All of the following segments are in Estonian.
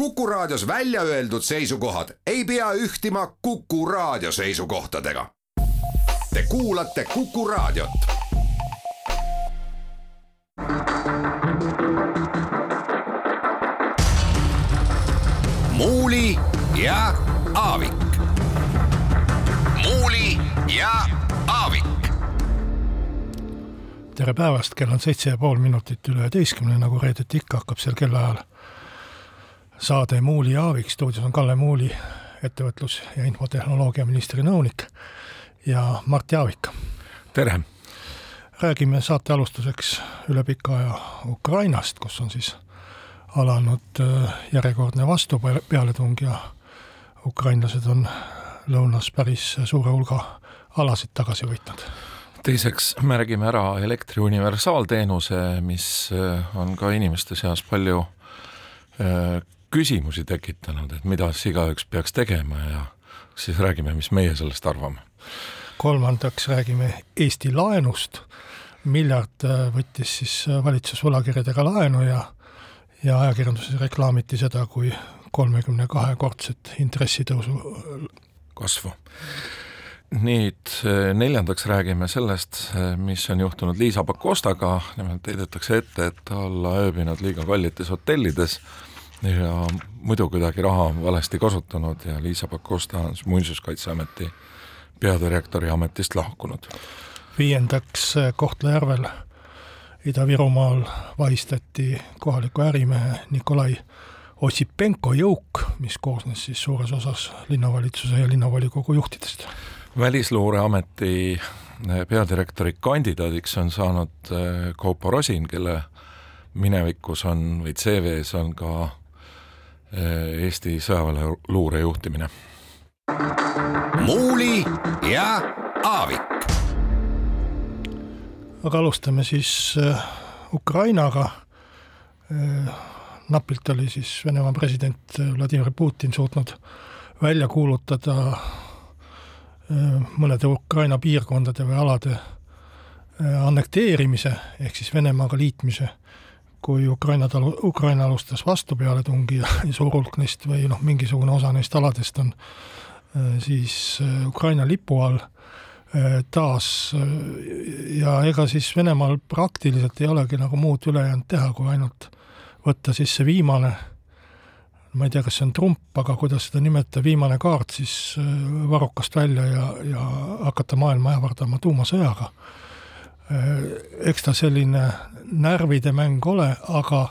Kuku Raadios välja öeldud seisukohad ei pea ühtima Kuku Raadio seisukohtadega. Te kuulate Kuku Raadiot. muuli ja Aavik. muuli ja Aavik tere päevast, kell on seitse ja pool minutit üle üheteistkümne, nagu reedeti ikka hakkab sel kellaajal saade Muuli ja Aavik, stuudios on Kalle Muuli, ettevõtlus- ja infotehnoloogiaministri nõunik ja Mart Jaavik. tere! räägime saate alustuseks üle pika aja Ukrainast, kus on siis alanud äh, järjekordne vastupealetung ja ukrainlased on lõunas päris suure hulga alasid tagasi võitnud teiseks märgime ära elektri universaalteenuse, mis äh, on ka inimeste seas palju äh, küsimusi tekitanud, et mida siis igaüks peaks tegema ja siis räägime, mis meie sellest arvame. kolmandaks räägime Eesti laenust, miljard äh, võttis siis äh, valitsus võlakirjadega laenu ja ja ajakirjanduses reklaamiti seda kui kolmekümne kahekordset intressitõusu kasvu. nüüd äh, neljandaks räägime sellest, mis on juhtunud Liisa Pakostaga, nimelt heidetakse ette, et ta olla ööbinud liiga kallites hotellides ja muidu kuidagi raha valesti kasutanud ja Liisa Pakosta on Muinsuskaitseameti peadirektori ametist lahkunud. viiendaks Kohtla-Järvel Ida-Virumaal vahistati kohaliku ärimehe Nikolai Ossipenko jõuk, mis koosnes siis suures osas linnavalitsuse ja linnavolikogu juhtidest. välisluureameti peadirektori kandidaadiks on saanud eh, Kaupo Rosin, kelle minevikus on või CV-s on ka Eh, Eesti sõjaväeluure juhtimine. muuli ja Aavik. aga alustame siis äh, Ukrainaga äh,. napilt oli siis Venemaa president Vladimir Putin suutnud välja kuulutada äh, mõnede Ukraina piirkondade või alade äh, annekteerimise ehk siis Venemaaga liitmise kui Ukraina talu, Ukraina alustas vastupealetungi ja, ja suur hulk neist või noh, mingisugune osa neist aladest on äh, siis äh, Ukraina lipu all äh, taas ja ega siis Venemaal praktiliselt ei olegi nagu muud ülejäänud teha, kui ainult võtta siis see viimane, ma ei tea, kas see on trump, aga kuidas seda nimetada, viimane kaart siis varrukast välja ja, ja hakata maailma ähvardama tuumasõjaga eks ta selline närvide mäng ole, aga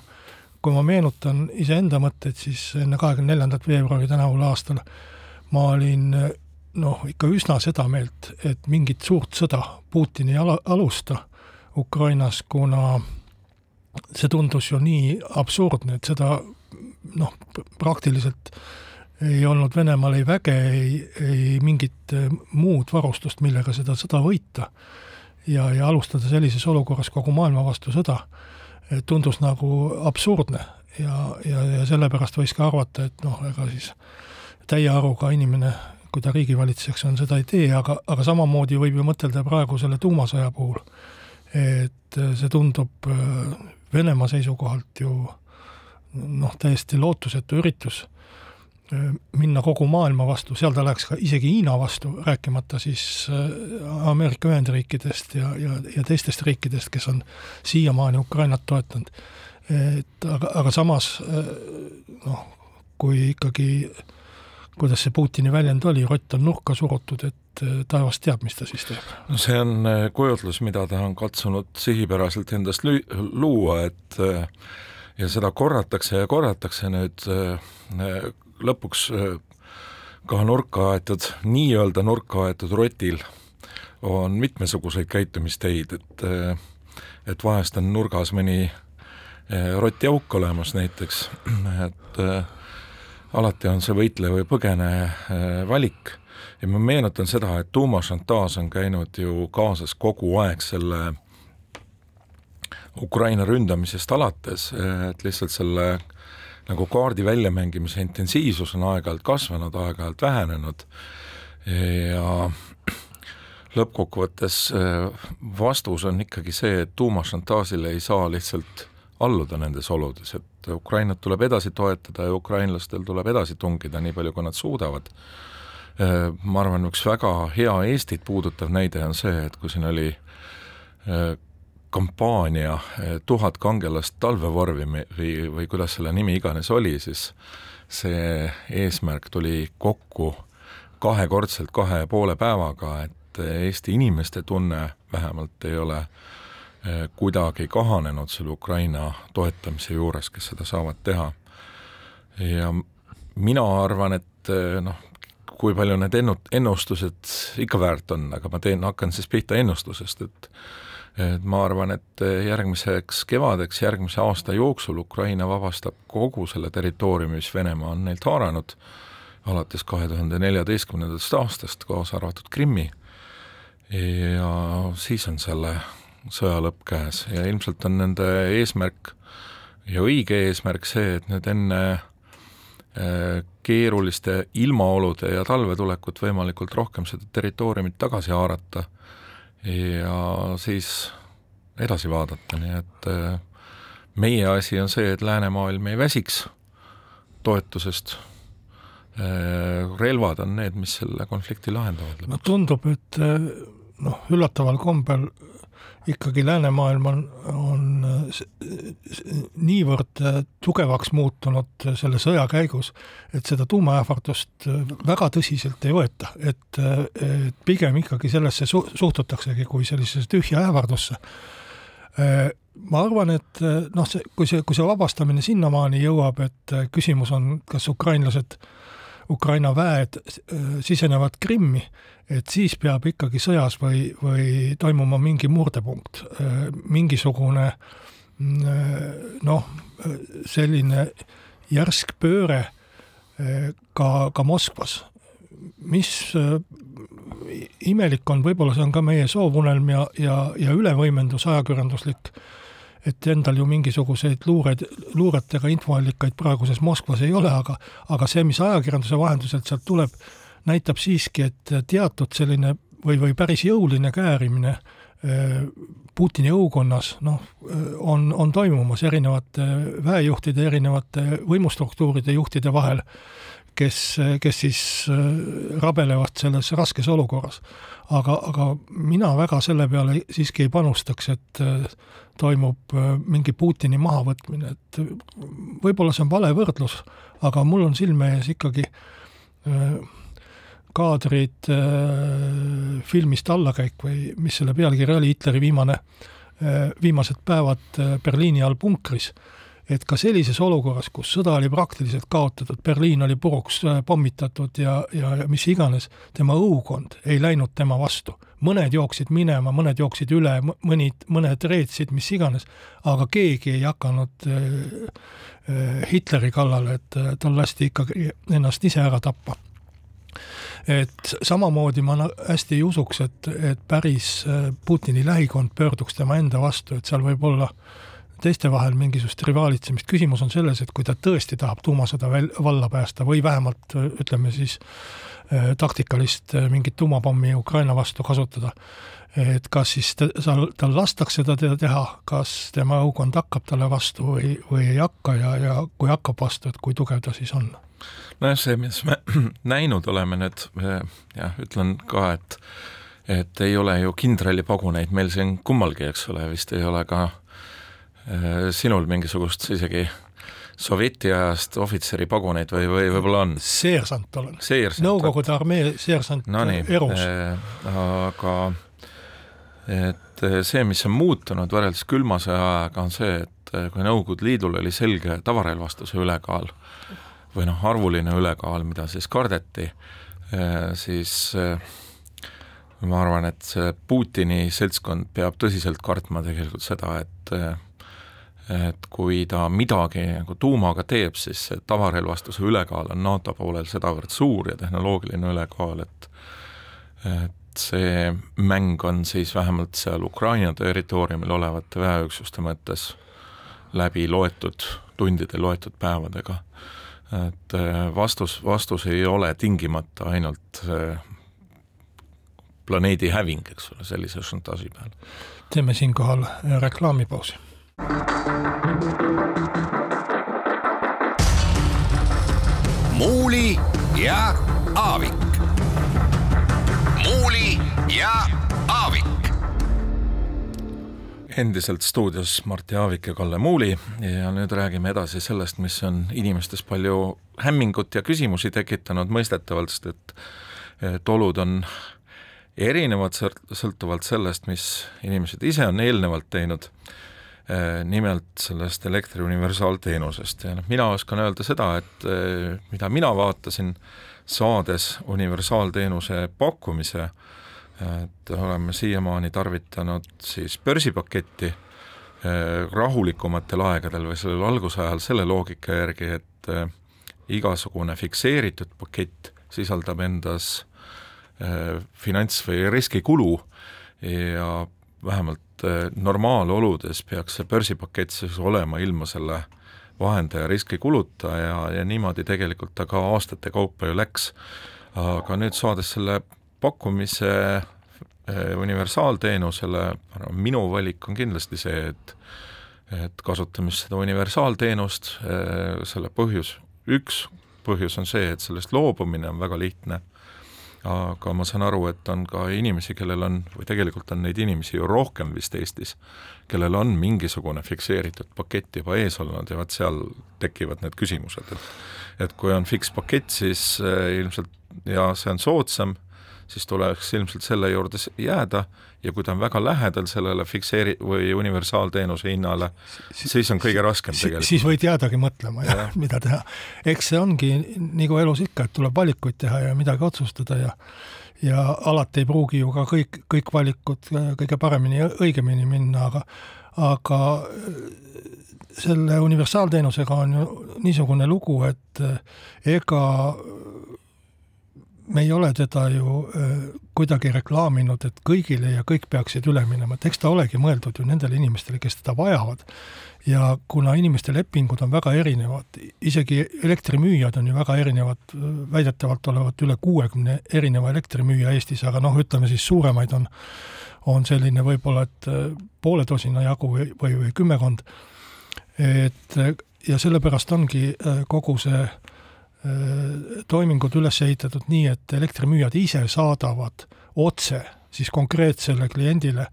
kui ma meenutan iseenda mõtteid, siis enne kahekümne neljandat veebruari tänaval aastal ma olin noh, ikka üsna seda meelt, et mingit suurt sõda Putin ei ala, alusta Ukrainas, kuna see tundus ju nii absurdne, et seda noh, praktiliselt ei olnud Venemaal ei väge, ei, ei mingit muud varustust, millega seda sõda võita ja, ja alustada sellises olukorras kogu maailma vastu sõda tundus nagu absurdne. Ja, ja, ja sellepärast võis ka arvata, et noh, ega siis täie aruga inimene, kui ta riigivalitsejaks on, seda ei tee, aga, aga samamoodi võib ju mõtelda praegu selle tuumasõja puhul, et see tundub äh, Venemaa seisukohalt ju noh, täiesti lootusetu üritus minna kogu maailma vastu, seal ta läheks ka isegi Hiina vastu, rääkimata siis äh, Ameerika Ühendriikidest ja, ja, ja teistest riikidest, kes on siiamaani Ukrainat toetanud. et aga, aga samas äh, noh, kui ikkagi, kuidas see Putini väljend oli, rott on nurka surutud, et äh, taevas teab, mis ta siis teeb. no see on kujutlus, mida ta on katsunud sihipäraselt endast luua, et ja seda korratakse ja korratakse nüüd lõpuks äh, ka nurka aetud, nii-öelda nurka aetud rotil on mitmesuguseid käitumisteid, et äh, et vahest on nurgas mõni äh, rotiauk olemas näiteks, et alati on see võitle või põgene valik. Ja ma meenutan seda, et tuumašantaaž on käinud ju kaasas kogu aeg selle Ukraina ründamisest alates, et lihtsalt selle äh, nagu kaardi väljamängimise intensiivsus on aeg-ajalt kasvanud, aeg-ajalt vähenenud ja lõppkokkuvõttes äh, vastus on ikkagi see, et tuumashantaažile ei saa lihtsalt alluda nendes oludes, et Ukrainat tuleb edasi toetada ja ukrainlastel tuleb edasi tungida nii palju, kui nad suudavad. Äh, ma arvan, üks väga hea Eestit puudutav näide on see, et kui siin oli äh, kampaania Tuhat kangelast talvevormi või, või kuidas selle nimi iganes oli, siis see eesmärk tuli kokku kahekordselt kahe ja poole päevaga, et Eesti inimeste tunne vähemalt ei ole Eh, kuidagi kahanenud selle Ukraina toetamise juures, kes seda saavad teha. ja mina arvan, et eh, noh, kui palju need ennu-, ennustused ikka väärt on, aga ma teen, hakkan siis pihta ennustusest, et et ma arvan, et järgmiseks kevadeks, järgmise aasta jooksul Ukraina vabastab kogu selle territooriumi, mis Venemaa on neilt haaranud, alates kahe tuhande neljateistkümnendast aastast, kaasa arvatud Krimmi, ja siis on selle sõja lõpp käes. Ja ilmselt on nende eesmärk ja õige eesmärk see, et nüüd enne äh, keeruliste ilmaolude ja talve tulekut võimalikult rohkem seda territooriumit tagasi haarata ja siis edasi vaadata, nii et äh, meie asi on see, et läänemaailm ei väsiks toetusest, äh, relvad on need, mis selle konflikti lahendavad. no tundub, et noh, üllataval kombel ikkagi läänemaailm on, on niivõrd tugevaks muutunud selle sõja käigus, et seda tuumaähvardust väga tõsiselt ei võeta, et, et pigem ikkagi sellesse su-, suhtutaksegi kui sellisesse tühja ähvardusse. ma arvan, et noh, see, kui see, kui see vabastamine sinnamaani jõuab, et küsimus on, kas ukrainlased Ukraina väed sisenevad Krimmi, et siis peab ikkagi sõjas või, või toimuma mingi murdepunkt, mingisugune noh, selline järsk pööre ka, ka Moskvas. mis imelik on, võib-olla see on ka meie soovunelm ja, ja, ja ülevõimendus ajakirjanduslik, et endal ju mingisuguseid luured, luuretega infoallikaid praeguses Moskvas ei ole, aga aga see, mis ajakirjanduse vahenduselt sealt tuleb, näitab siiski, et teatud selline või, või päris jõuline käärimine äh, Putini õukonnas noh, on, on toimumas erinevate väejuhtide, erinevate võimustruktuuride juhtide vahel, kes, kes siis äh, rabelevad selles raskes olukorras. aga, aga mina väga selle peale siiski ei panustaks, et äh, toimub mingi Putini mahavõtmine, et võib-olla see on vale võrdlus, aga mul on silme ees ikkagi äh, kaadrid äh, filmist Allakäik või mis selle pealkiri oli, Hitleri viimane äh,, viimased päevad äh, Berliini all punkris, et ka sellises olukorras, kus sõda oli praktiliselt kaotatud, Berliin oli puruks äh, pommitatud ja, ja, ja mis iganes, tema õukond ei läinud tema vastu. mõned jooksid minema, mõned jooksid üle, mõnid, mõned reetsid, mis iganes, aga keegi ei hakanud äh, äh, Hitleri kallale, et äh, tal lasti ikkagi ennast ise ära tappa et samamoodi ma hästi ei usuks, et, et päris äh, Putini lähikond pöörduks tema enda vastu, et seal võib olla teiste vahel mingisugust rivaalitsemist, küsimus on selles, et kui ta tõesti tahab tuumasõda väl-, valla päästa või vähemalt ütleme siis äh, taktikalist äh, mingit tuumapommi Ukraina vastu kasutada, et kas siis tal, tal lastakse seda teha, kas tema õukond hakkab talle vastu või, või ei hakka ja, ja kui hakkab vastu, et kui tugev ta siis on? Nojah, see, mis me näinud oleme nüüd, jah, ütlen ka, et et ei ole ju kindralipaguneid meil siin kummalgi, eks ole, vist ei ole ka äh, sinul mingisugust isegi sovjeti ajast ohvitseri paguneid või, või võib-olla on? seersant olen. Nõukogude armee seersant no nii, erus äh,. aga et see, mis on muutunud võrreldes külma sõja ajaga, on see, et kui Nõukogude Liidul oli selge tavarelvastuse ülekaal, või noh, arvuline ülekaal, mida siis kardeti, siis ma arvan, et see Putini seltskond peab tõsiselt kartma tegelikult seda, et et kui ta midagi nagu tuumaga teeb, siis see tavarelvastuse ülekaal on NATO poolel sedavõrd suur ja tehnoloogiline ülekaal, et et see mäng on siis vähemalt seal Ukraina territooriumil olevate väeüksuste mõttes läbi loetud tundide, loetud päevadega et äh, vastus, vastus ei ole tingimata ainult äh, planeedi häving, eks ole, sellise šantaaži peal. teeme siinkohal reklaamipausi Muuli ja Aavik. Muuli ja Aavik. endiselt stuudios Martti Aavik ja Kalle Muuli ja nüüd räägime edasi sellest, mis on inimestes palju hämmingut ja küsimusi tekitanud mõistetavalt, sest et et olud on erinevad sõltuvalt sellest, mis inimesed ise on eelnevalt teinud, nimelt sellest elektri universaalteenusest. Ja noh, mina oskan öelda seda, et mida mina vaatasin, saades universaalteenuse pakkumise, et oleme siiamaani tarvitanud siis börsipaketti rahulikumatel aegadel või sellel algusajal selle loogika järgi, et igasugune fikseeritud pakett sisaldab endas finants- või riskikulu ja vähemalt normaaloludes peaks see börsipakett siis olema ilma selle vahendaja riskikuluta ja, ja niimoodi tegelikult ta ka aastate kaupa ju läks. aga nüüd saades selle pakkumise universaalteenusele, minu valik on kindlasti see, et et kasutame seda universaalteenust, selle põhjus, üks põhjus on see, et sellest loobumine on väga lihtne aga ma saan aru, et on ka inimesi, kellel on, või tegelikult on neid inimesi ju rohkem vist Eestis, kellel on mingisugune fikseeritud pakett juba ees olnud ja vot seal tekivad need küsimused, et et kui on fikspakett, siis äh, ilmselt ja see on soodsam, siis tuleks ilmselt selle juurde jääda ja kui ta on väga lähedal sellele fikseeri- või universaalteenuse hinnale, siis on kõige raskem tegelikult. siis võid jäädagi mõtlema jah ja., mida teha. eks see ongi nagu elus ikka, et tuleb valikuid teha ja midagi otsustada ja ja alati ei pruugi ju ka kõik, kõik valikud kõige paremini ja õigemini minna, aga aga selle universaalteenusega on ju niisugune lugu, et ega me ei ole teda ju kuidagi reklaaminud, et kõigile ja kõik peaksid üle minema, et eks ta olegi mõeldud ju nendele inimestele, kes teda vajavad. ja kuna inimeste lepingud on väga erinevad, isegi elektrimüüjad on ju väga erinevad, väidetavalt olevat üle kuuekümne erineva elektrimüüja Eestis, aga noh, ütleme siis suuremaid on, on selline võib-olla, et poole tosina jagu või, või, või kümmekond. et ja sellepärast ongi kogu see toimingud üles ehitatud nii, et elektrimüüjad ise saadavad otse siis konkreetsele kliendile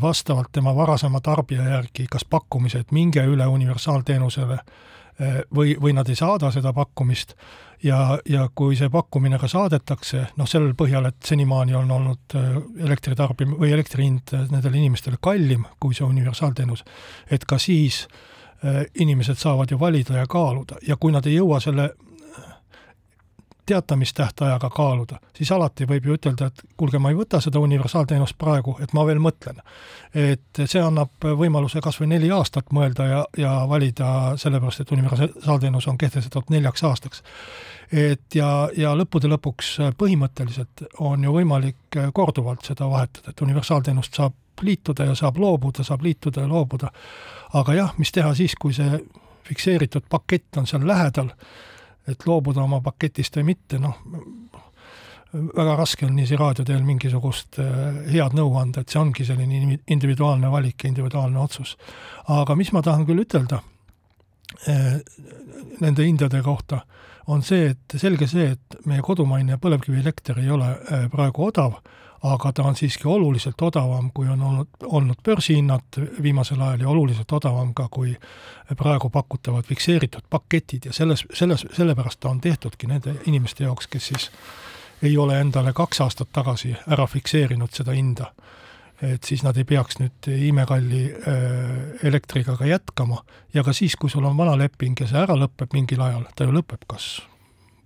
vastavalt tema varasema tarbija järgi kas pakkumise, et minge üle universaalteenusele või, või nad ei saada seda pakkumist. Ja, ja kui see pakkumine ka saadetakse, noh, sellel põhjal, et senimaani on olnud elektritarbim- või elektri hind nendele inimestele kallim kui see universaalteenus, et ka siis inimesed saavad ju valida ja kaaluda. Ja kui nad ei jõua selle teatamistähtajaga kaaluda, siis alati võib ju ütelda, et kuulge, ma ei võta seda universaalteenust praegu, et ma veel mõtlen. et see annab võimaluse kas või neli aastat mõelda ja, ja valida, sellepärast et universaalteenus on kehtestatud neljaks aastaks. et ja, ja lõppude lõpuks põhimõtteliselt on ju võimalik korduvalt seda vahetada, et universaalteenust saab liituda ja saab loobuda, saab liituda ja loobuda. aga jah, mis teha siis, kui see fikseeritud pakett on seal lähedal et loobuda oma paketist või mitte, noh, väga raske on niiviisi raadio teel mingisugust äh, head nõu anda, et see ongi selline individuaalne valik ja individuaalne otsus. aga mis ma tahan küll ütelda äh, nende hindade kohta, on see, et selge see, et meie kodumaine põlevkivielekter ei ole äh, praegu odav aga ta on siiski oluliselt odavam, kui on olnud, olnud börsihinnad viimasel ajal ja oluliselt odavam ka kui praegu pakutavad fikseeritud paketid ja selles, selles, sellepärast ta on tehtudki nende inimeste jaoks, kes siis ei ole endale kaks aastat tagasi ära fikseerinud seda hinda. et siis nad ei peaks nüüd imekalli äh, elektriga ka jätkama ja ka siis, kui sul on vana leping ja see ära lõpeb mingil ajal, ta ju lõpeb kas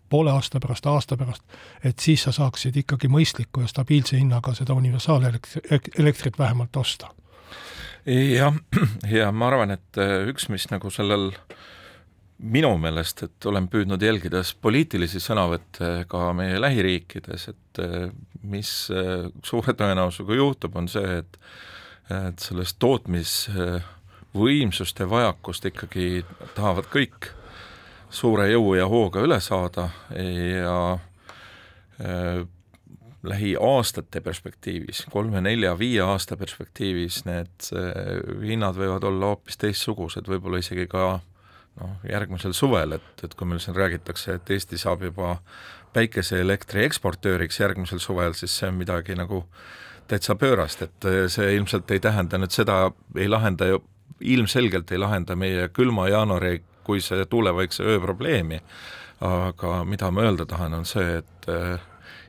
poole aasta pärast, aasta pärast, et siis sa saaksid ikkagi mõistliku ja stabiilse hinnaga seda universaalelektrit vähemalt osta. jah, ja ma arvan, et äh, üks, mis nagu sellel minu meelest, et olen püüdnud jälgides poliitilisi sõnavõtte ka meie lähiriikides, et äh, mis äh, suure tõenäosusega juhtub, on see, et et sellest tootmisvõimsuste vajakust ikkagi tahavad kõik suure jõu ja hooga üle saada ja lähiaastate perspektiivis, kolme-nelja-viie aasta perspektiivis need hinnad võivad olla hoopis teistsugused, võib-olla isegi ka noh, järgmisel suvel, et, et kui meil siin räägitakse, et Eesti saab juba päikeseelektri eksportööriks järgmisel suvel, siis see on midagi nagu täitsa pöörast, et see ilmselt ei tähenda nüüd seda, ei lahenda ju, ilmselgelt ei lahenda meie külma jaanuari kui see tuulevaikse öö probleemi, aga mida ma öelda tahan, on see, et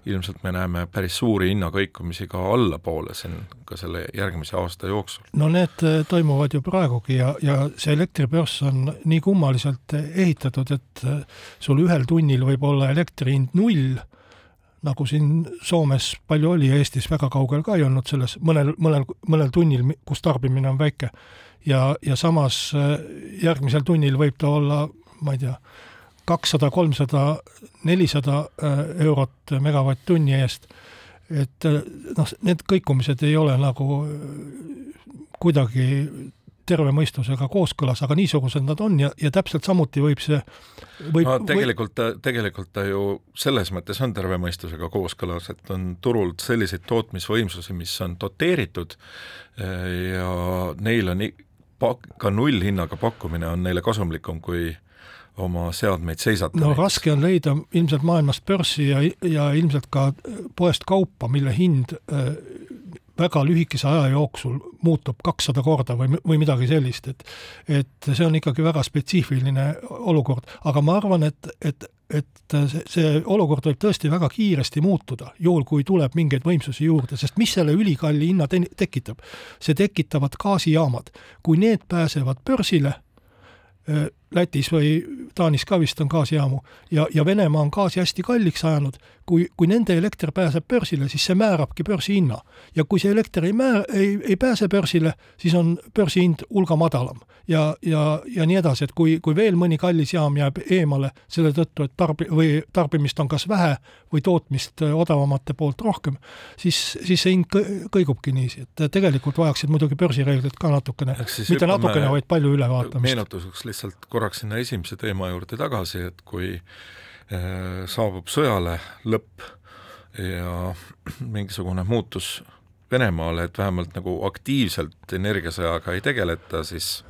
ilmselt me näeme päris suuri hinnakõikumisi ka allapoole siin ka selle järgmise aasta jooksul. no need äh, toimuvad ju praegugi ja, ja see elektribörs on nii kummaliselt ehitatud, et äh, sul ühel tunnil võib olla elektri hind null, nagu siin Soomes palju oli ja Eestis väga kaugel ka ei olnud selles mõnel, mõnel, mõnel tunnil, kus tarbimine on väike. ja, ja samas äh, järgmisel tunnil võib ta olla, ma ei tea, kakssada, kolmsada, nelisada äh, eurot megavatt-tunni eest, et äh, noh, need kõikumised ei ole nagu kuidagi terve mõistusega kooskõlas, aga niisugused nad on ja, ja täpselt samuti võib see võib, no tegelikult ta, tegelikult ta ju selles mõttes on terve mõistusega kooskõlas, et on turult selliseid tootmisvõimsusi, mis on doteeritud ja neil on ka nullhinnaga pakkumine on neile kasumlikum kui oma seadmeid seisata. no raske on leida ilmselt maailmast börsi ja, ja ilmselt ka poest kaupa, mille hind äh, väga lühikese aja jooksul muutub kakssada korda või, või midagi sellist, et et see on ikkagi väga spetsiifiline olukord, aga ma arvan, et, et et see, see olukord võib tõesti väga kiiresti muutuda, juhul kui tuleb mingeid võimsusi juurde, sest mis selle ülikalli hinna te tekitab? see tekitavad gaasijaamad. kui need pääsevad börsile Lätis või Taanis ka vist on gaasijaamu ja, ja Venemaa on gaasi hästi kalliks ajanud, kui, kui nende elekter pääseb börsile, siis see määrabki börsihinna. ja kui see elekter ei määr-, ei, ei pääse börsile, siis on börsihind hulga madalam. ja, ja, ja nii edasi, et kui, kui veel mõni kallis jaam jääb eemale selle tõttu, et tarbi- või tarbimist on kas vähe või tootmist odavamate poolt rohkem, siis, siis see hind kõigubki niiviisi, et tegelikult vajaksid muidugi börsireeglid ka natukene, mitte natukene, vaid palju ülevaatamist. meenutuseks lihtsalt korraks sinna esimese teema juurde tagasi, et kui äh, saabub sõjale lõpp ja mingisugune muutus Venemaale, et vähemalt nagu aktiivselt energiasõjaga ei tegeleta, siis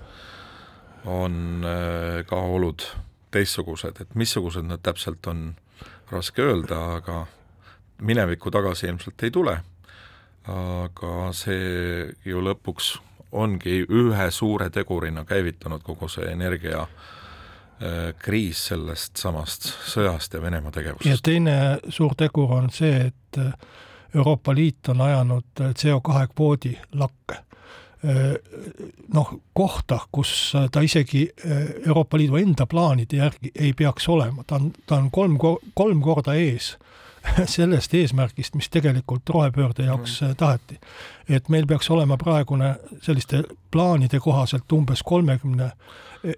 on äh, ka olud teistsugused, et missugused nad täpselt on, raske öelda, aga minevikku tagasi ilmselt ei tule. aga see ju lõpuks ongi ühe suure tegurina käivitanud kogu see energia äh, kriis sellest samast sõjast ja Venemaa tegevusest. ja teine suur tegur on see, et äh, Euroopa Liit on ajanud äh, CO2 kvoodi lakke. Noh, kohta, kus ta isegi Euroopa Liidu enda plaanide järgi ei peaks olema, ta on, ta on kolm, kolm korda ees sellest eesmärgist, mis tegelikult rohepöörde jaoks mm. taheti. et meil peaks olema praegune selliste plaanide kohaselt umbes kolmekümne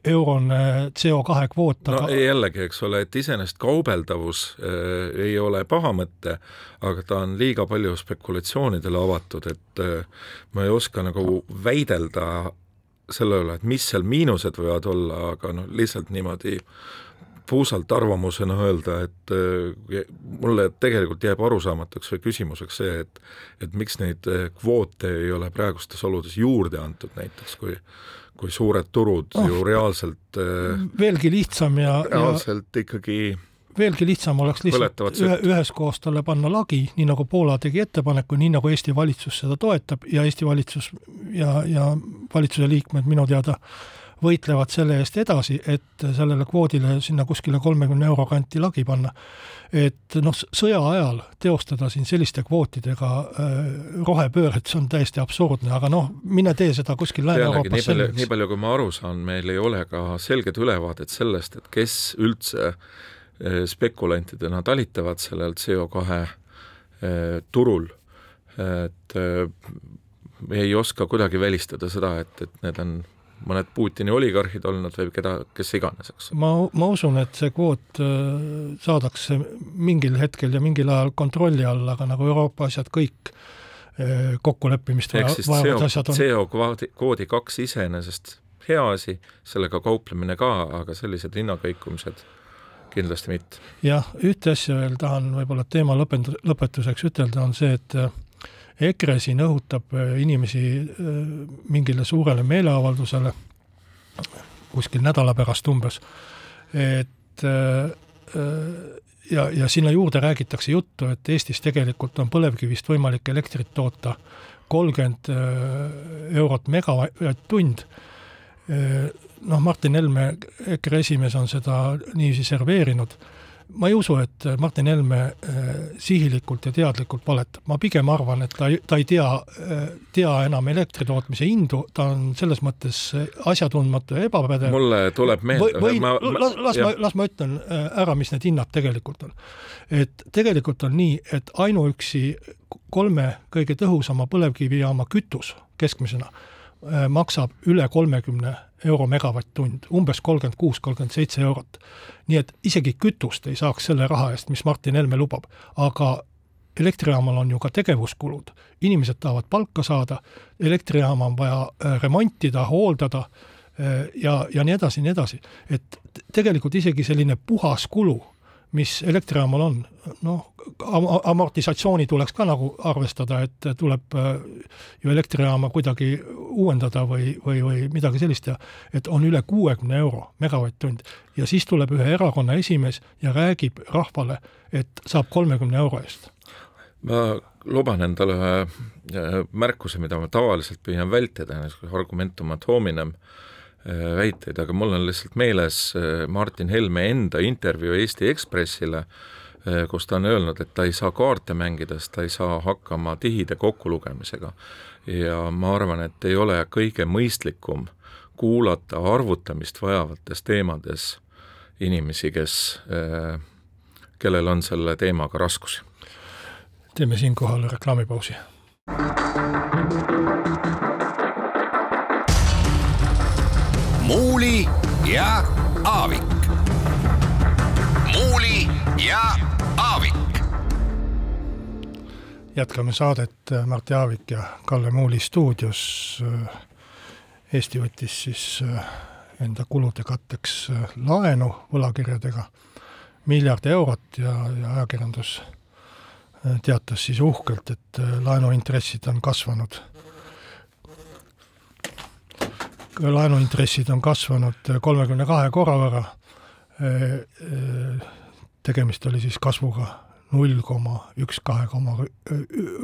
eurone CO2 kvoot, aga no jällegi, eks ole, et iseenesest kaubeldavus äh, ei ole paha mõte, aga ta on liiga palju spekulatsioonidele avatud, et äh, ma ei oska nagu väidelda selle üle, et mis seal miinused võivad olla, aga noh, lihtsalt niimoodi puusalt arvamusena öelda, et äh, mulle tegelikult jääb arusaamatuks või küsimuseks see, et et miks neid äh, kvoote ei ole praegustes oludes juurde antud näiteks, kui kui suured turud oh, ju reaalselt äh, veelgi lihtsam ja reaalselt ja... ikkagi veelgi lihtsam oleks lihtsalt ühe, üheskoos talle panna lagi, nii nagu Poola tegi ettepaneku, nii nagu Eesti valitsus seda toetab ja Eesti valitsus ja, ja valitsuse liikmed minu teada äh, võitlevad selle eest edasi, et sellele kvoodile sinna kuskile kolmekümne euro kanti lagi panna. et noh, sõja ajal teostada siin selliste kvootidega äh, rohepööret, see on täiesti absurdne, aga noh, mine tee seda kuskil Lääne-Euroopas selgeks. nii palju, kui ma aru saan, meil ei ole ka selget ülevaadet sellest, et kes üldse äh, spekulantidena talitavad sellel CO2 äh, turul, et ei oska kuidagi välistada seda, et, et need on mõned Putini oligarhid olnud või keda, kes iganes, eks. ma, ma usun, et see kvoot äh, saadakse mingil hetkel ja mingil ajal kontrolli alla, aga nagu Euroopa asjad kõik, äh, kokkuleppimist vajavad asjad on. CO kvoodi, kaks iseenesest hea asi, sellega kauplemine ka, aga sellised hinnakõikumised kindlasti mitte. jah, ühte asja veel tahan võib-olla teema lõpend-, lõpetuseks ütelda, on see, et äh, EKRE siin õhutab äh, inimesi äh, mingile suurele meeleavaldusele, kuskil nädala pärast umbes, et ja, ja sinna juurde räägitakse juttu, et Eestis tegelikult on põlevkivist võimalik elektrit toota kolmkümmend eurot megavatt-tund noh, Martin Helme, EKRE esimees, on seda niiviisi serveerinud. Ma ei usu, et Martin Helme äh, sihilikult ja teadlikult valetab, ma pigem arvan, et ta, ta ei tea, äh, tea enam elektri tootmise hindu, ta on selles mõttes asjatundmatu ja ebapädev. mulle tuleb meelde või, ma, ma, las, las ma, las ma ütlen äh, ära, mis need hinnad tegelikult on. et tegelikult on nii, et ainuüksi kolme kõige tõhusama põlevkivijaama kütus keskmisena maksab üle kolmekümne euro megavatt-tund, umbes kolmkümmend kuus, kolmkümmend seitse eurot. nii et isegi kütust ei saaks selle raha eest, mis Martin Helme lubab, aga elektrijaamal on ju ka tegevuskulud, inimesed tahavad palka saada, elektrijaama on vaja äh, remontida, hooldada äh, ja, ja nii edasi, nii edasi. et tegelikult isegi selline puhas kulu mis elektrijaamal on, noh, amortisatsiooni tuleks ka nagu arvestada, et tuleb äh, ju elektrijaama kuidagi uuendada või, või, või midagi sellist teha, et on üle kuuekümne euro megavatt-tund. ja siis tuleb ühe erakonna esimees ja räägib rahvale, et saab kolmekümne euro eest. ma luban endale ühe äh, märkuse, mida ma tavaliselt püüan vältida, argumentum ad hominem Äh, väiteid, aga mul on lihtsalt meeles äh, Martin Helme enda intervjuu Eesti Ekspressile, kus ta on öelnud, et ta ei saa kaarte mängides, ta ei saa hakkama tihide kokkulugemisega. ja ma arvan, et ei ole kõige mõistlikum kuulata arvutamist vajavates teemades inimesi, kes, kellel on selle teemaga raskusi. teeme siinkohal reklaamipausi. Muuli ja Aavik. Jätkame saadet Martti Aavik ja Kalle Muuli stuudios. Eesti võttis siis äh, enda kulude katteks äh, laenu võlakirjadega miljard eurot ja, ja ajakirjandus äh, teatas siis uhkelt, et laenuintressid on kasvanud laenuintressid on kasvanud kolmekümne kahe korra võrra, tegemist oli siis kasvuga null koma üks kahe koma,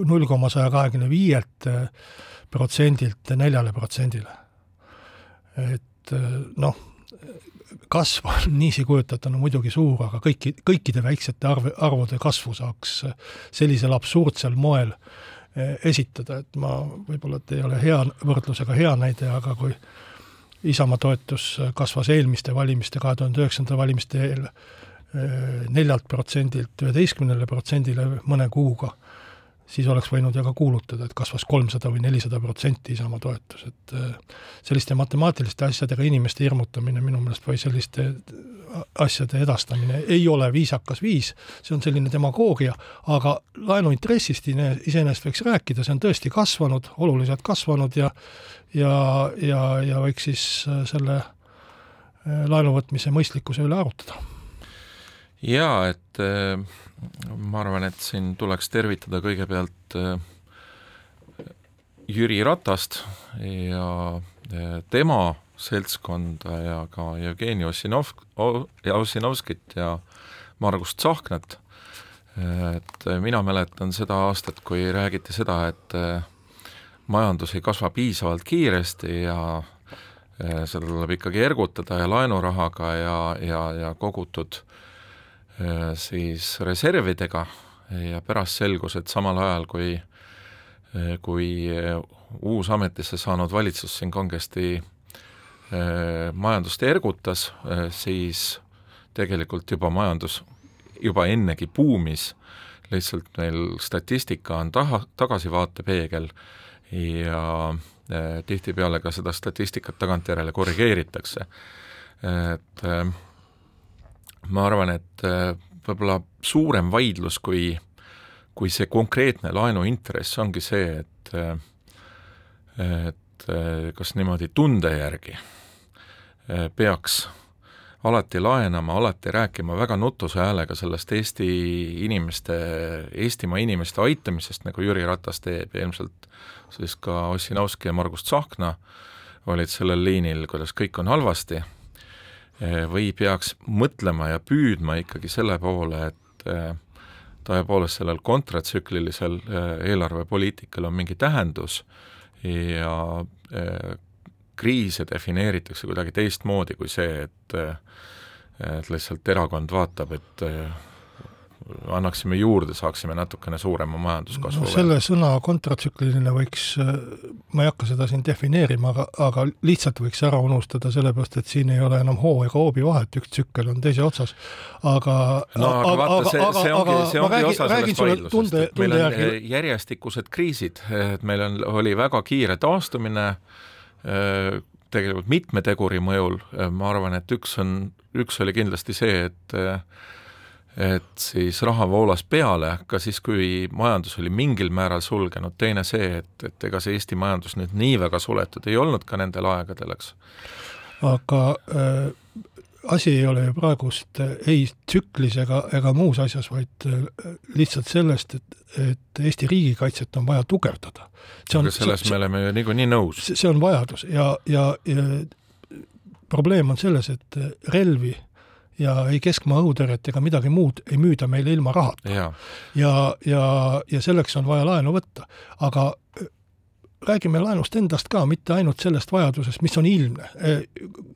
null koma saja kahekümne viielt protsendilt neljale protsendile. et noh, kasv on niiviisi kujutatuna muidugi suur, aga kõiki, kõikide väiksete arv, arvude kasvu saaks sellisel absurdsel moel esitada, et ma, võib-olla et ei ole hea võrdlusega hea näide, aga kui Isamaa toetus kasvas eelmiste valimiste, kahe tuhande üheksanda valimiste eel eh, neljalt protsendilt üheteistkümnele protsendile mõne kuuga, siis oleks võinud ju ka kuulutada, et kasvas kolmsada või nelisada protsenti Isamaa toetus, et eh, selliste matemaatiliste asjadega inimeste hirmutamine minu meelest või selliste asjade edastamine ei ole viisakas viis, see on selline demagoogia, aga laenuintressist iseenesest võiks rääkida, see on tõesti kasvanud, oluliselt kasvanud ja ja, ja, ja võiks siis äh, selle äh, laenu võtmise mõistlikkuse üle arutada. Jaa, et äh, ma arvan, et siin tuleks tervitada kõigepealt Jüri Ratast ja tema seltskonda ja ka Jevgeni Ossinov, Ossinovskit ja Margus Tsahknat, et mina mäletan seda aastat, kui räägiti seda, et majandus ei kasva piisavalt kiiresti ja seda tuleb ikkagi ergutada ja laenurahaga ja, ja, ja kogutud eh, siis reservidega ja pärast selgus, et samal ajal, kui kui uus ametisse saanud valitsus siin kangesti Äh, majandust ergutas, äh, siis tegelikult juba majandus juba ennegi buumis, lihtsalt meil statistika on taha, tagasivaatepeegel ja äh, tihtipeale ka seda statistikat tagantjärele korrigeeritakse. et ma arvan, et võib-olla suurem vaidlus kui, kui see konkreetne laenuintress ongi see, et et kas niimoodi tunde järgi peaks alati laenama, alati rääkima väga nutuse häälega sellest Eesti inimeste, Eestimaa inimeste aitamisest, nagu Jüri Ratas teeb ja ilmselt siis ka Ossinovski ja Margus Tsahkna olid sellel liinil, kuidas kõik on halvasti, või peaks mõtlema ja püüdma ikkagi selle poole, et tõepoolest sellel kontratsüklilisel eelarvepoliitikal on mingi tähendus ja kriise defineeritakse kuidagi teistmoodi kui see, et et lihtsalt erakond vaatab, et annaksime juurde, saaksime natukene suurema majanduskasvu no,. selle sõna kontratsükliline võiks, ma ei hakka seda siin defineerima, aga, aga lihtsalt võiks ära unustada, sellepärast et siin ei ole enam hoo ega hoobi vahet, üks tsükkel on teise otsas, aga no aga vaata, see, see ongi, see ongi räägi, osa sellest vaidlusest, et meil on järgi... järjestikused kriisid, et meil on, oli väga kiire taastumine, tegelikult mitme teguri mõjul, ma arvan, et üks on, üks oli kindlasti see, et et siis raha voolas peale ka siis, kui majandus oli mingil määral sulgenud, teine see, et, et ega see Eesti majandus nüüd nii väga suletud ei olnud ka nendel aegadel, eks. aga äh, asi ei ole ju praegust äh, ei tsüklis ega, ega muus asjas, vaid äh, lihtsalt sellest, et, et Eesti riigikaitset on vaja tugevdada. aga selles see, me oleme ju niikuinii nõus. see on vajadus ja, ja, ja probleem on selles, et relvi ja ei keskmaa õhutõrjet ega midagi muud ei müüda meile ilma rahata. ja, ja, ja, ja selleks on vaja laenu võtta, aga äh, räägime laenust endast ka, mitte ainult sellest vajadusest, mis on ilmne. Äh,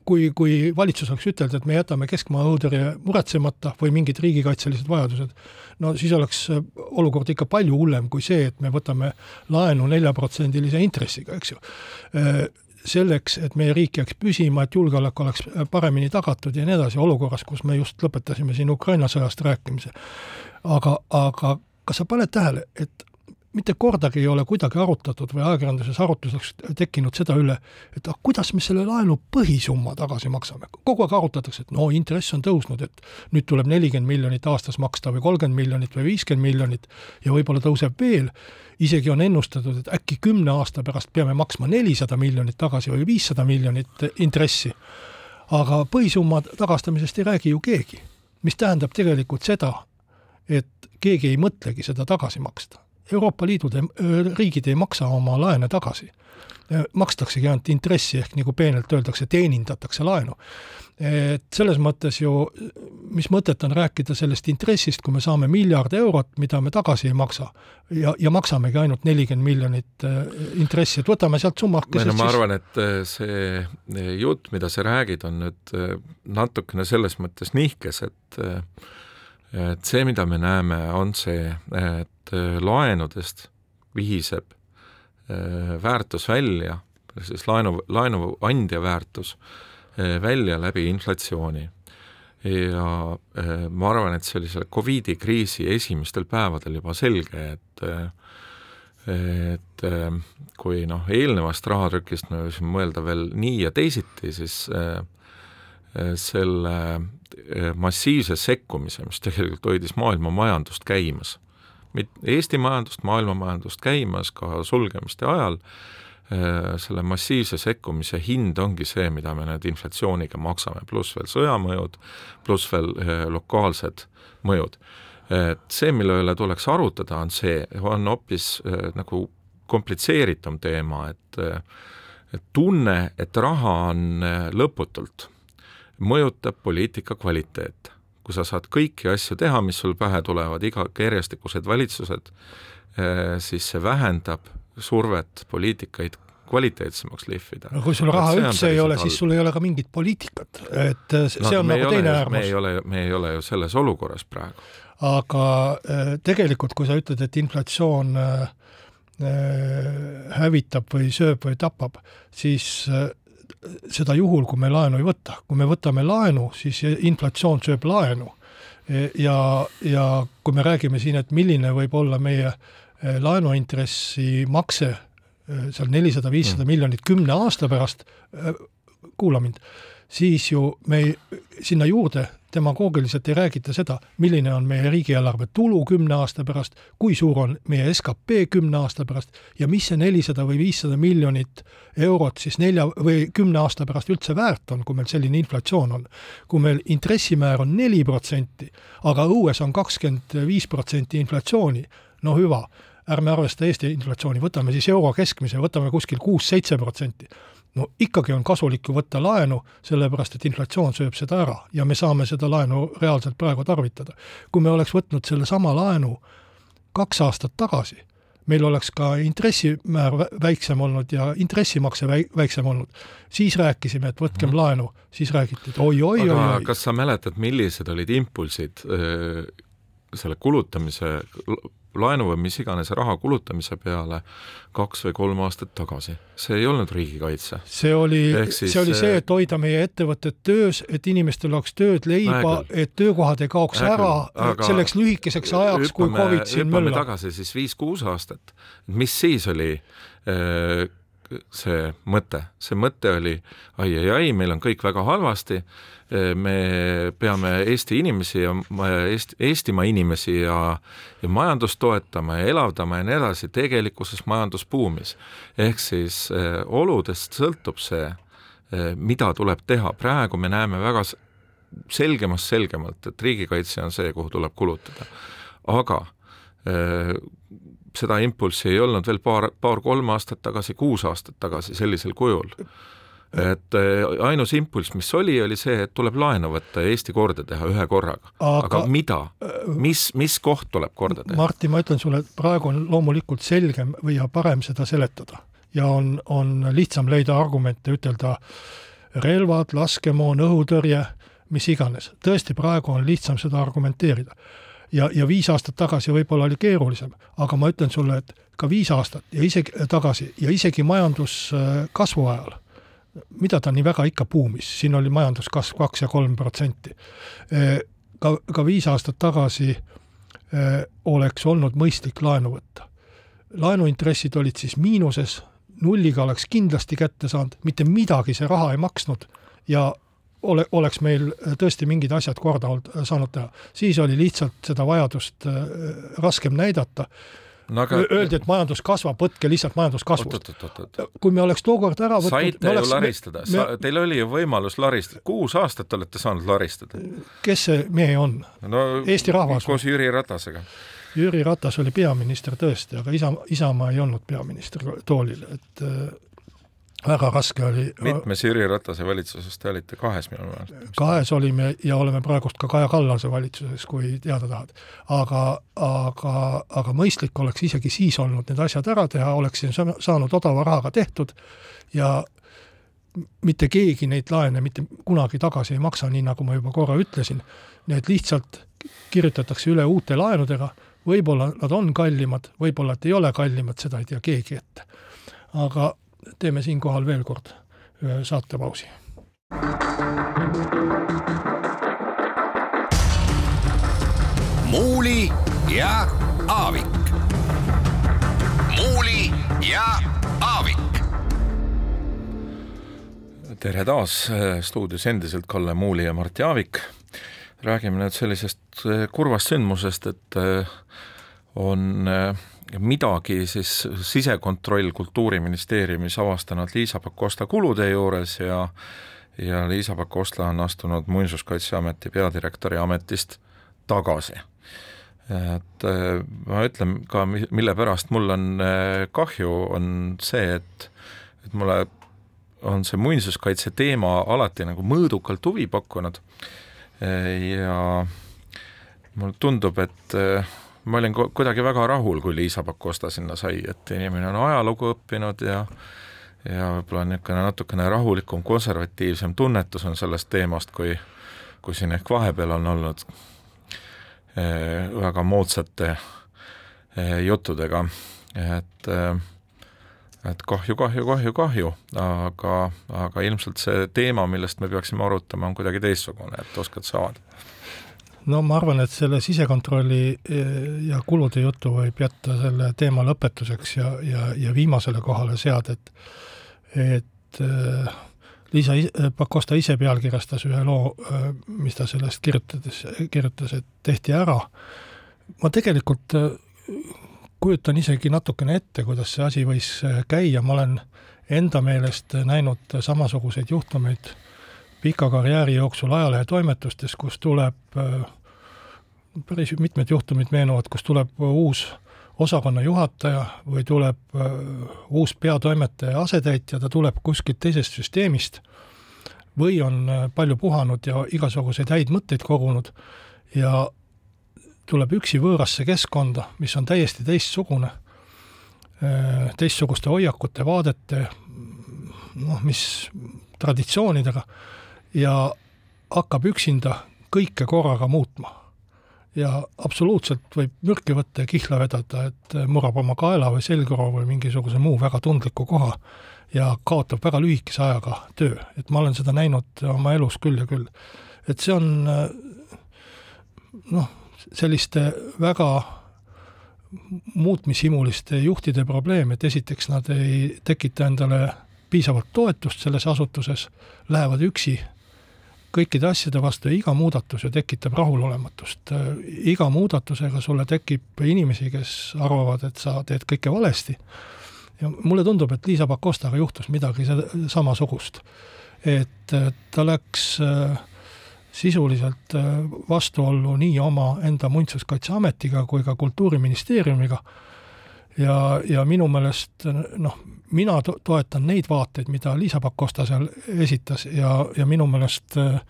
kui, kui valitsus oleks ütelnud, et me jätame keskmaa õhutõrje muretsemata või mingid riigikaitselised vajadused, no siis oleks äh, olukord ikka palju hullem kui see, et me võtame laenu neljaprotsendilise intressiga, eks ju selleks, et meie riik jääks püsima, et julgeolek oleks paremini tagatud ja nii edasi, olukorras, kus me just lõpetasime siin Ukraina sõjast rääkimise. aga, aga kas sa paned tähele, et mitte kordagi ei ole kuidagi arutatud või ajakirjanduses arutluseks tekkinud seda üle, et ah, kuidas me selle laenu põhisumma tagasi maksame. kogu aeg arutatakse, et no intress on tõusnud, et nüüd tuleb nelikümmend miljonit aastas maksta või kolmkümmend miljonit või viiskümmend miljonit ja võib-olla tõuseb veel, isegi on ennustatud, et äkki kümne aasta pärast peame maksma nelisada miljonit tagasi või viissada miljonit intressi. aga põhisumma tagastamisest ei räägi ju keegi, mis tähendab tegelikult seda, et keegi ei mõtlegi seda tagasi maksta Euroopa Liidu riigid ei maksa oma laene tagasi. makstaksegi ainult intressi, ehk nagu peenelt öeldakse, teenindatakse laenu. et selles mõttes ju, mis mõtet on rääkida sellest intressist, kui me saame miljard eurot, mida me tagasi ei maksa ja, ja maksamegi ainult nelikümmend miljonit intressi, et võtame sealt summakesest no ma arvan, et see jutt, mida sa räägid, on nüüd natukene selles mõttes nihkes, et et see, mida me näeme, on see, et äh, laenudest vihiseb äh, väärtus välja, siis laenu, laenuandja väärtus äh, välja läbi inflatsiooni. ja ma arvan, et see oli selle Covidi kriisi esimestel päevadel juba selge, et et kui noh, eelnevast rahatrükist me võisime mõelda veel nii ja teisiti, siis selle Eh, massiivse sekkumise, mis tegelikult hoidis maailma majandust käimas. Eesti majandust, maailma majandust käimas ka sulgemiste ajal, eh, selle massiivse sekkumise hind ongi see, mida me nüüd inflatsiooniga maksame, pluss veel sõjamõjud, pluss veel lokaalsed mõjud. et see, mille üle tuleks arutada, on see, on hoopis nagu komplitseeritum teema, et et tunne, et raha on lõputult mõjutab poliitika kvaliteet. kui sa saad kõiki asju teha, mis sul pähe tulevad, iga järjestikused valitsused, eh, siis see vähendab survet poliitikaid kvaliteetsemaks lihvida. no kui sul raha üldse ei ole, siis sul ei ole ka mingit poliitikat, et eh, see no, on nagu teine äärmus. me ei ole, me ei ole ju selles olukorras praegu. aga eh, tegelikult, kui sa ütled, et inflatsioon hävitab või sööb või tapab, siis seda juhul, kui me laenu ei võta. kui me võtame laenu, siis inflatsioon sööb laenu. ja, ja kui me räägime siin, et milline võib olla meie eh, laenuintressi makse eh, seal nelisada, viissada mm. miljonit kümne aasta pärast, kuula mind, siis ju me ei, sinna juurde demagoogiliselt ei räägita seda, milline on meie riigieelarve tulu kümne aasta pärast, kui suur on meie skp kümne aasta pärast ja mis see nelisada või viissada miljonit eurot siis nelja või kümne aasta pärast üldse väärt on, kui meil selline inflatsioon on. kui meil intressimäär on neli protsenti, aga õues on kakskümmend viis protsenti inflatsiooni, no hüva, ärme arvesta Eesti inflatsiooni, võtame siis euro keskmise, võtame kuskil kuus-seitse protsenti no ikkagi on kasulik ju võtta laenu, sellepärast et inflatsioon sööb seda ära ja me saame seda laenu reaalselt praegu tarvitada. kui me oleks võtnud sellesama laenu kaks aastat tagasi, meil oleks ka intressimäär väiksem olnud ja intressimakse väiksem olnud, siis rääkisime, et võtkem mm. laenu, siis räägiti, et oi-oi-oi. aga oi. kas sa mäletad, millised olid impulsid öö, selle kulutamise laenu või mis iganes raha kulutamise peale kaks või kolm aastat tagasi. see ei olnud riigikaitse. see oli, see oli see, et hoida meie ettevõtted töös, et inimestel oleks tööd, leiba, et töökohad ei kaoks Äkül, ära selleks lühikeseks ajaks, kui Covid siin möllab. tagasi siis viis-kuus aastat, mis siis oli äh, see mõte, see mõte oli ai-ai-ai, meil on kõik väga halvasti, me peame Eesti inimesi ja Eesti, Eestimaa inimesi ja, ja majandust toetama ja elavdama ja nii edasi, tegelikkuses majandus buumis. ehk siis eh, oludest sõltub see eh,, mida tuleb teha, praegu me näeme väga selgemast selgemalt, et riigikaitse on see, kuhu tuleb kulutada. aga seda impulssi ei olnud veel paar, paar-kolm aastat tagasi, kuus aastat tagasi sellisel kujul. et äh, ainus impulss, mis oli, oli see, et tuleb laenu võtta ja Eesti korda teha ühe korraga. aga mida, mis, mis koht tuleb korda teha? Martin, ma ütlen sulle, et praegu on loomulikult selgem või parem seda seletada ja on, on lihtsam leida argumente, ütelda relvad, laskemoon, õhutõrje, mis iganes. tõesti, praegu on lihtsam seda argumenteerida ja, ja viis aastat tagasi võib-olla oli keerulisem, aga ma ütlen sulle, et ka viis aastat ja isegi tagasi ja isegi majanduskasvu ajal, mida ta nii väga ikka buumis, siin oli majanduskasv kaks ja kolm protsenti, ka, ka viis aastat tagasi oleks olnud mõistlik laenu võtta. laenuintressid olid siis miinuses, nulliga oleks kindlasti kätte saanud, mitte midagi see raha ei maksnud ja ole, oleks meil äh, tõesti mingid asjad korda äh, saanud teha. siis oli lihtsalt seda vajadust äh, raskem näidata no aga öeldi, et majandus kasvab, võtke lihtsalt majanduskasvust. kui me oleks tookord ära võtnud saite ju laristada me, teil oli ju võimalus laristada, kuus aastat olete saanud laristada. kes see mehe on no,? Eesti rahvas? koos Jüri Ratasega. Jüri Ratas oli peaminister tõesti, aga Isamaa, Isamaa ei olnud peaministri toolil, et väga raske oli. mitmes Jüri Ratase valitsuses te olite, kahes minu meelest? kahes olime ja oleme praegust ka Kaja Kallase valitsuses, kui teada tahad. aga, aga, aga mõistlik oleks isegi siis olnud need asjad ära teha, oleksin saanud odava rahaga tehtud ja mitte keegi neid laene mitte kunagi tagasi ei maksa, nii nagu ma juba korra ütlesin, need lihtsalt kirjutatakse üle uute laenudega, võib-olla nad on kallimad, võib-olla et ei ole kallimad, seda ei tea keegi ette. aga teeme siinkohal veel kord ühe saatepausi. muuli ja Aavik. muuli ja Aavik. tere taas, stuudios endiselt Kalle Muuli ja Mart Jaavik. räägime nüüd sellisest kurvast sündmusest, et on midagi siis sisekontroll Kultuuriministeeriumis avastanud Liisa Pakosta kulude juures ja ja Liisa Pakosta on astunud Muinsuskaitseameti peadirektori ametist tagasi. et äh, ma ütlen ka, mille pärast mul on äh, kahju, on see, et et mulle on see muinsuskaitse teema alati nagu mõõdukalt huvi pakkunud ja mulle tundub, et äh, ma olin kuidagi väga rahul, kui Liisa Pakosta sinna sai, et inimene on ajalugu õppinud ja ja võib-olla niisugune natukene rahulikum, konservatiivsem tunnetus on sellest teemast, kui kui siin ehk vahepeal on olnud eh, väga moodsate eh, juttudega, et eh, et kahju, kahju, kahju, kahju, aga, aga ilmselt see teema, millest me peaksime arutama, on kuidagi teistsugune, et oskad sa avada? No ma arvan, et selle sisekontrolli eh, ja kulude jutu võib jätta selle teema lõpetuseks ja, ja, ja viimasele kohale seada, et et äh, Liisa Pakosta ise pealkirjastas ühe loo, mis ta sellest kirjutades, kirjutas, et tehti ära. ma tegelikult kujutan isegi natukene ette, kuidas see asi võis käia, ma olen enda meelest näinud samasuguseid juhtumeid pika karjääri jooksul ajalehetoimetustes, kus tuleb, päris mitmed juhtumid meenuvad, kus tuleb uus osakonna juhataja või tuleb äh, uus peatoimetaja asetäitja, ta tuleb kuskilt teisest süsteemist või on äh, palju puhanud ja igasuguseid häid mõtteid kogunud ja tuleb üksi võõrasse keskkonda, mis on täiesti teistsugune, äh, teistsuguste hoiakute, vaadete, noh, mis traditsioonidega, ja hakkab üksinda kõike korraga muutma ja absoluutselt võib mürki võtta ja kihla vedada, et murrab oma kaela või selgroo või mingisuguse muu väga tundliku koha ja kaotab väga lühikese ajaga töö, et ma olen seda näinud oma elus küll ja küll. et see on noh, selliste väga muutmishimuliste juhtide probleem, et esiteks nad ei tekita endale piisavalt toetust selles asutuses, lähevad üksi kõikide asjade vastu ja iga muudatus ju tekitab rahulolematust. iga muudatusega sulle tekib inimesi, kes arvavad, et sa teed kõike valesti. ja mulle tundub, et Liisa Pakostaga juhtus midagi samasugust. et ta läks äh, sisuliselt äh, vastuollu nii omaenda Muinsuskaitseametiga kui ka Kultuuriministeeriumiga ja, ja minu meelest noh, mina to toetan neid vaateid, mida Liisa Pakosta seal esitas ja, ja minu meelest äh,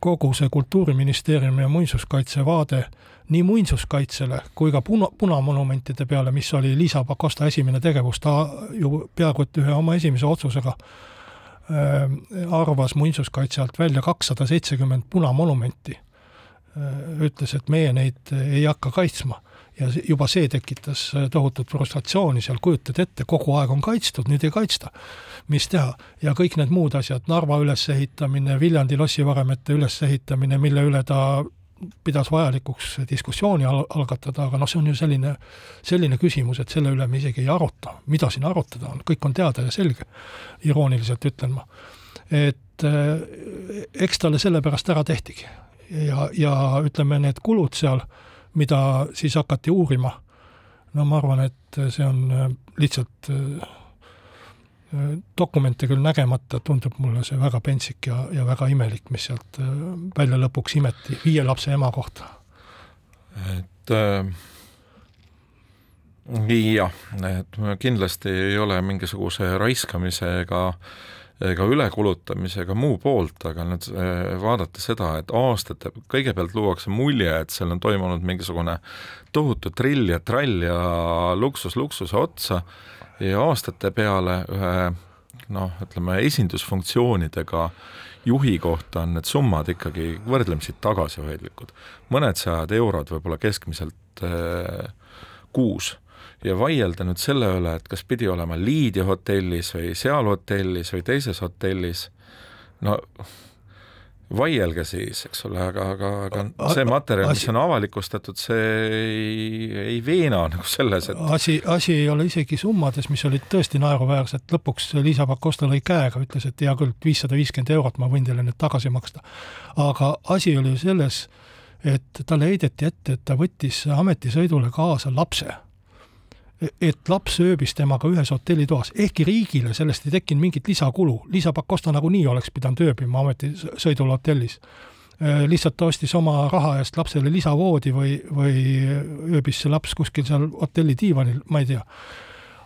kogu see Kultuuriministeeriumi ja muinsuskaitse vaade nii muinsuskaitsele kui ka puna, punamonumentide peale, mis oli Liisa Pakosta esimene tegevus, ta ju peaaegu et ühe oma esimese otsusega äh, arvas muinsuskaitse alt välja kakssada seitsekümmend punamonumenti äh,. ütles, et meie neid ei hakka kaitsma ja juba see tekitas äh, tohutut frustratsiooni seal, kujutad ette, kogu aeg on kaitstud, nüüd ei kaitsta. mis teha? ja kõik need muud asjad, Narva ülesehitamine, Viljandi lossivaremete ülesehitamine, mille üle ta pidas vajalikuks diskussiooni al-, algatada, aga noh, see on ju selline, selline küsimus, et selle üle me isegi ei aruta. mida siin arutada on, kõik on teada ja selge, irooniliselt ütlen ma. et äh, eks talle sellepärast ära tehtigi. ja, ja ütleme, need kulud seal äh, mida siis hakati uurima. no ma arvan, et see on äh, lihtsalt äh, äh, dokumente küll nägemata, tundub mulle see väga pentsik ja, ja väga imelik, mis sealt välja lõpuks imeti viie lapse ema kohta. et äh, jah, et kindlasti ei ole mingisuguse raiskamise ega äh, ega ülekulutamise ega muu poolt, aga nüüd eh, vaadata seda, et aastate, kõigepealt luuakse mulje, et seal on toimunud mingisugune tohutu trill ja trall ja luksus luksuse otsa ja aastate peale ühe noh, ütleme esindusfunktsioonidega juhi kohta on need summad ikkagi võrdlemisi tagasihoidlikud. mõned sajad eurod võib-olla keskmiselt eh, kuus ja vaielda nüüd selle üle, et kas pidi olema Liidia hotellis või seal hotellis või teises hotellis, no vaielge siis, eks ole, aga, aga, aga see materjal, mis on avalikustatud, see ei, ei veena nagu selles, et asi, asi ei ole isegi summades, mis olid tõesti naeruväärsed, lõpuks Liisa Pakosta lõi käega, ütles, et hea küll, viissada viiskümmend eurot ma võin teile nüüd tagasi maksta. aga asi oli ju selles, et talle heideti ette, et ta võttis ametisõidule kaasa lapse et laps ööbis temaga ühes hotellitoas, ehkki riigile sellest ei tekkinud mingit lisakulu, Liisa Pakosta nagunii oleks pidanud ööbima ametisõidul hotellis. Äh, lihtsalt ta ostis oma raha eest lapsele lisavoodi või, või ööbis see laps kuskil seal hotelli diivanil, ma ei tea.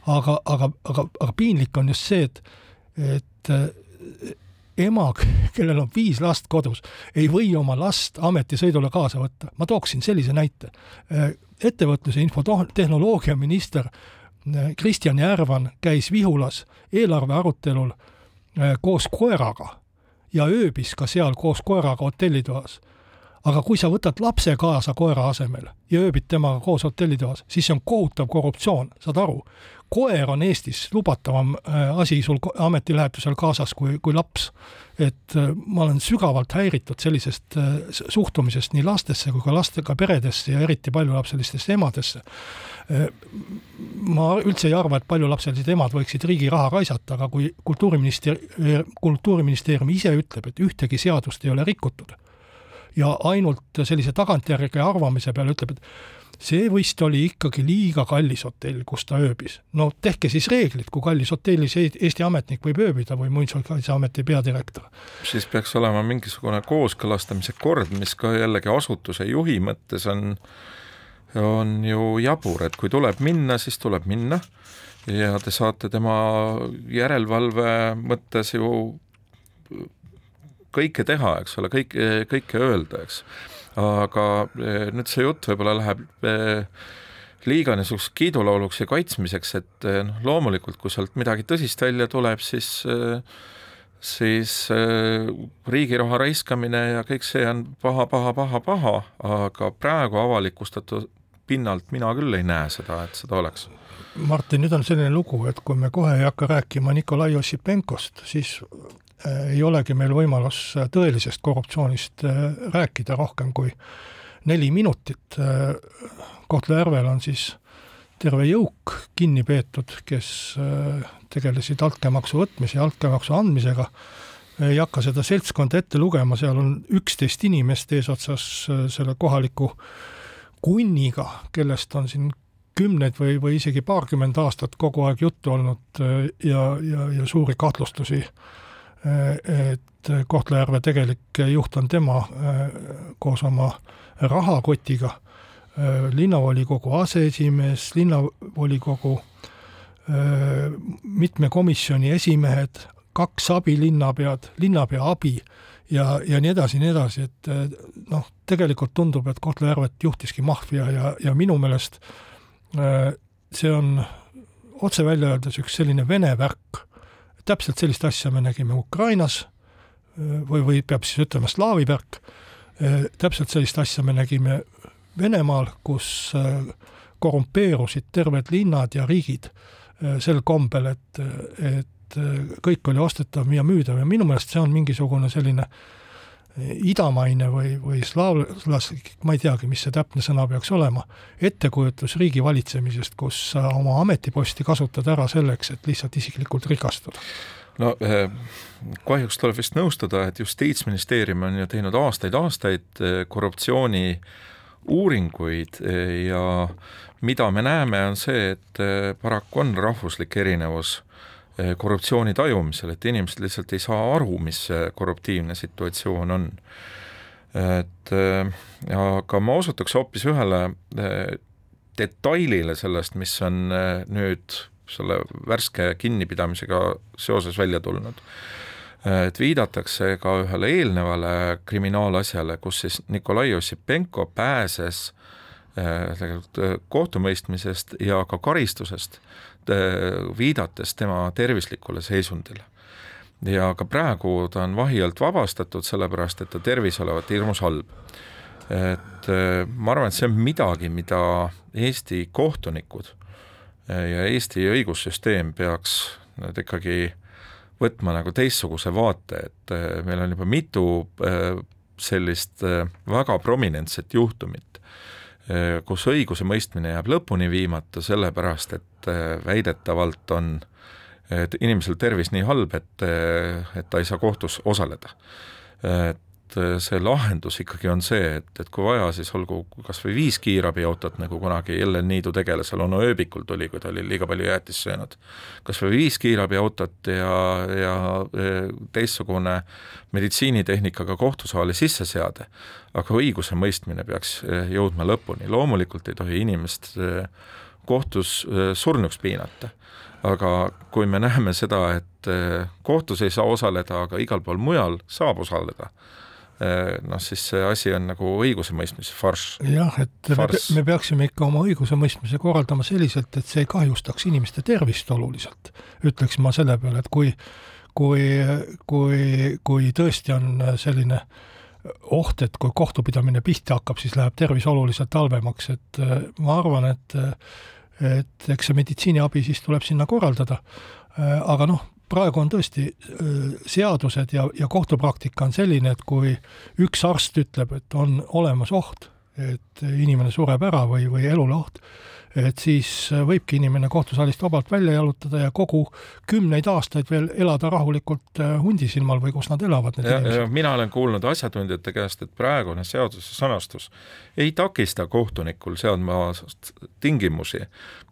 aga, aga, aga, aga piinlik on just see, et, et ema, kellel on viis last kodus, ei või oma last ametisõidule kaasa võtta. ma tooksin sellise näite. Ettevõtluse infotehnoloogiaminister äh, Kristjan Järvan käis Vihulas eelarve arutelul äh, koos koeraga ja ööbis ka seal koos koeraga hotellitoas. aga kui sa võtad lapse kaasa koera asemel ja ööbid temaga koos hotellitoas, siis see on kohutav korruptsioon, saad aru? Koer on Eestis lubatavam äh, asi sul ametilähetusel kaasas kui, kui laps. et äh, ma olen sügavalt häiritud sellisest äh, suhtumisest nii lastesse kui ka lastega peredesse ja eriti paljulapselistesse emadesse. ma üldse ei arva, et paljulapselised emad võiksid riigi raha raisata, aga kui kultuuriministeer-, kultuuriministeerium ise ütleb, et ühtegi seadust ei ole rikutud ja ainult sellise tagantjärgi arvamise peale ütleb, et see vist oli ikkagi liiga kallis hotell, kus ta ööbis. no tehke siis reeglid, kui kallis hotellis Eesti ametnik võib ööbida või Muinsuskaitseameti peadirektor. siis peaks olema mingisugune kooskõlastamise kord, mis ka jällegi asutuse juhi mõttes on, on ju jabur, et kui tuleb minna, siis tuleb minna ja te saate tema järelevalve mõttes ju kõike teha, eks ole, kõike, kõike öelda, eks aga eh, nüüd see jutt võib-olla läheb eh, liiga niisuguseks kiidulauluks ja kaitsmiseks, et eh, noh, loomulikult kui sealt midagi tõsist välja tuleb, siis siis riigi raha raiskamine ja kõik see on paha, paha, paha, paha, aga praegu avalikustatud pinnalt mina küll ei näe seda, et seda oleks. Martin, nüüd on selline lugu, et kui me kohe ei hakka rääkima Nikolai Ossipenkost, siis ei olegi meil võimalus äh, tõelisest korruptsioonist äh, rääkida rohkem kui neli minutit. Kohtla-Järvel on siis terve jõuk kinni peetud, kes tegelesid altkäemaksu võtmise ja altkäemaksu andmisega. ei hakka seda seltskonda ette lugema, seal on üksteist inimest eesotsas selle kohaliku kunniga, kellest on siin kümneid või, või isegi paarkümmend aastat kogu aeg juttu olnud ja, ja, ja suuri kahtlustusi äh, et Kohtla-Järve tegelik juht on tema koos oma rahakotiga, linnavolikogu aseesimees, linnavolikogu mitme komisjoni esimehed, kaks abilinnapead, linnapea abi ja, ja nii edasi, nii edasi, et noh, tegelikult tundub, et Kohtla-Järvet juhtiski maffia ja, ja minu meelest see on otse välja öeldes üks selline vene värk täpselt sellist asja me nägime Ukrainas või, või peab siis ütlema slaavi värk, täpselt sellist asja me nägime Venemaal, kus korrumpeerusid terved linnad ja riigid sel kombel, et, et kõik oli ostetav ja müüdav. Ja minu meelest see on mingisugune selline idamaine või, või slaavlaslik, ma ei teagi, mis see täpne sõna peaks olema, ettekujutus riigi valitsemisest, kus sa oma ametiposti kasutad ära selleks, et lihtsalt isiklikult rikastuda? No eh, kahjuks tuleb vist nõustuda, et Justiitsministeerium on ju teinud aastaid-aastaid eh, korruptsiooni uuringuid eh, ja mida me näeme, on see, et paraku on rahvuslik erinevus korruptsiooni tajumisel, et inimesed lihtsalt ei saa aru, mis see korruptiivne situatsioon on. et eh, aga ma osutaks hoopis ühele eh, detailile sellest, mis on nüüd selle värske kinnipidamisega seoses välja tulnud. et viidatakse ka ühele eelnevale kriminaalasjale, kus siis Nikolai Ossipenko pääses tegelikult kohtumõistmisest ja ka karistusest viidates tema tervislikule seisundile. ja ka praegu ta on vahi alt vabastatud, sellepärast et ta tervis olevat hirmus halb. et äh, ma arvan, et see on midagi, mida Eesti kohtunikud äh, ja Eesti õigussüsteem peaks nüüd ikkagi võtma nagu teistsuguse vaate, et meil on juba mitu sellist väga prominentset juhtumit, kus õigusemõistmine jääb lõpuni viimata, sellepärast et äh, väidetavalt on et inimesel tervis nii halb, et, äh, et ta ei saa kohtus osaleda. et et äh, see lahendus ikkagi on see, et, et kui vaja, siis olgu kas või viis kiirabiautot, nagu kunagi Ellen Niidu tegelasel Ono ööbikul tuli, kui ta oli liiga palju jäätist söönud. kas või viis kiirabiautot ja, ja äh, teistsugune meditsiinitehnikaga kohtusaali sisseseade, aga õigusemõistmine peaks äh, jõudma lõpuni, loomulikult ei tohi inimest kohtus surnuks piinata aga kui me näeme seda, et kohtus ei saa osaleda, aga igal pool mujal saab osaleda, Äh, noh, siis see asi on nagu õigusemõistmise farss. jah, et farss. me, me peaksime ikka oma õigusemõistmise korraldama selliselt, et see ei kahjustaks inimeste tervist oluliselt, ütleks ma selle peale, et kui kui, kui, kui tõesti on selline oht, et kui kohtupidamine pihta hakkab, siis läheb tervis oluliselt halvemaks, et äh, ma arvan, et et eks see meditsiiniabi siis tuleb sinna korraldada, aga noh, praegu on tõesti seadused ja, ja kohtupraktika on selline, et kui üks arst ütleb, et on olemas oht, et inimene sureb ära või, või elule oht, et siis võibki inimene kohtusaalist vabalt välja jalutada ja kogu kümneid aastaid veel elada rahulikult äh, hundisilmal või kus nad elavad, need ja, inimesed. mina olen kuulnud asjatundjate käest, et praegune seaduse sõnastus ei takista kohtunikul seadma tingimusi,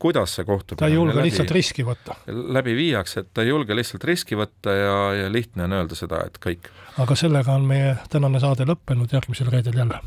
kuidas see kohtumine ta ei julge läbi, lihtsalt riski võtta. läbi viiakse, et ta ei julge lihtsalt riski võtta ja, ja lihtne on öelda seda, et kõik. aga sellega on meie tänane saade lõppenud, järgmisel reedel jälle.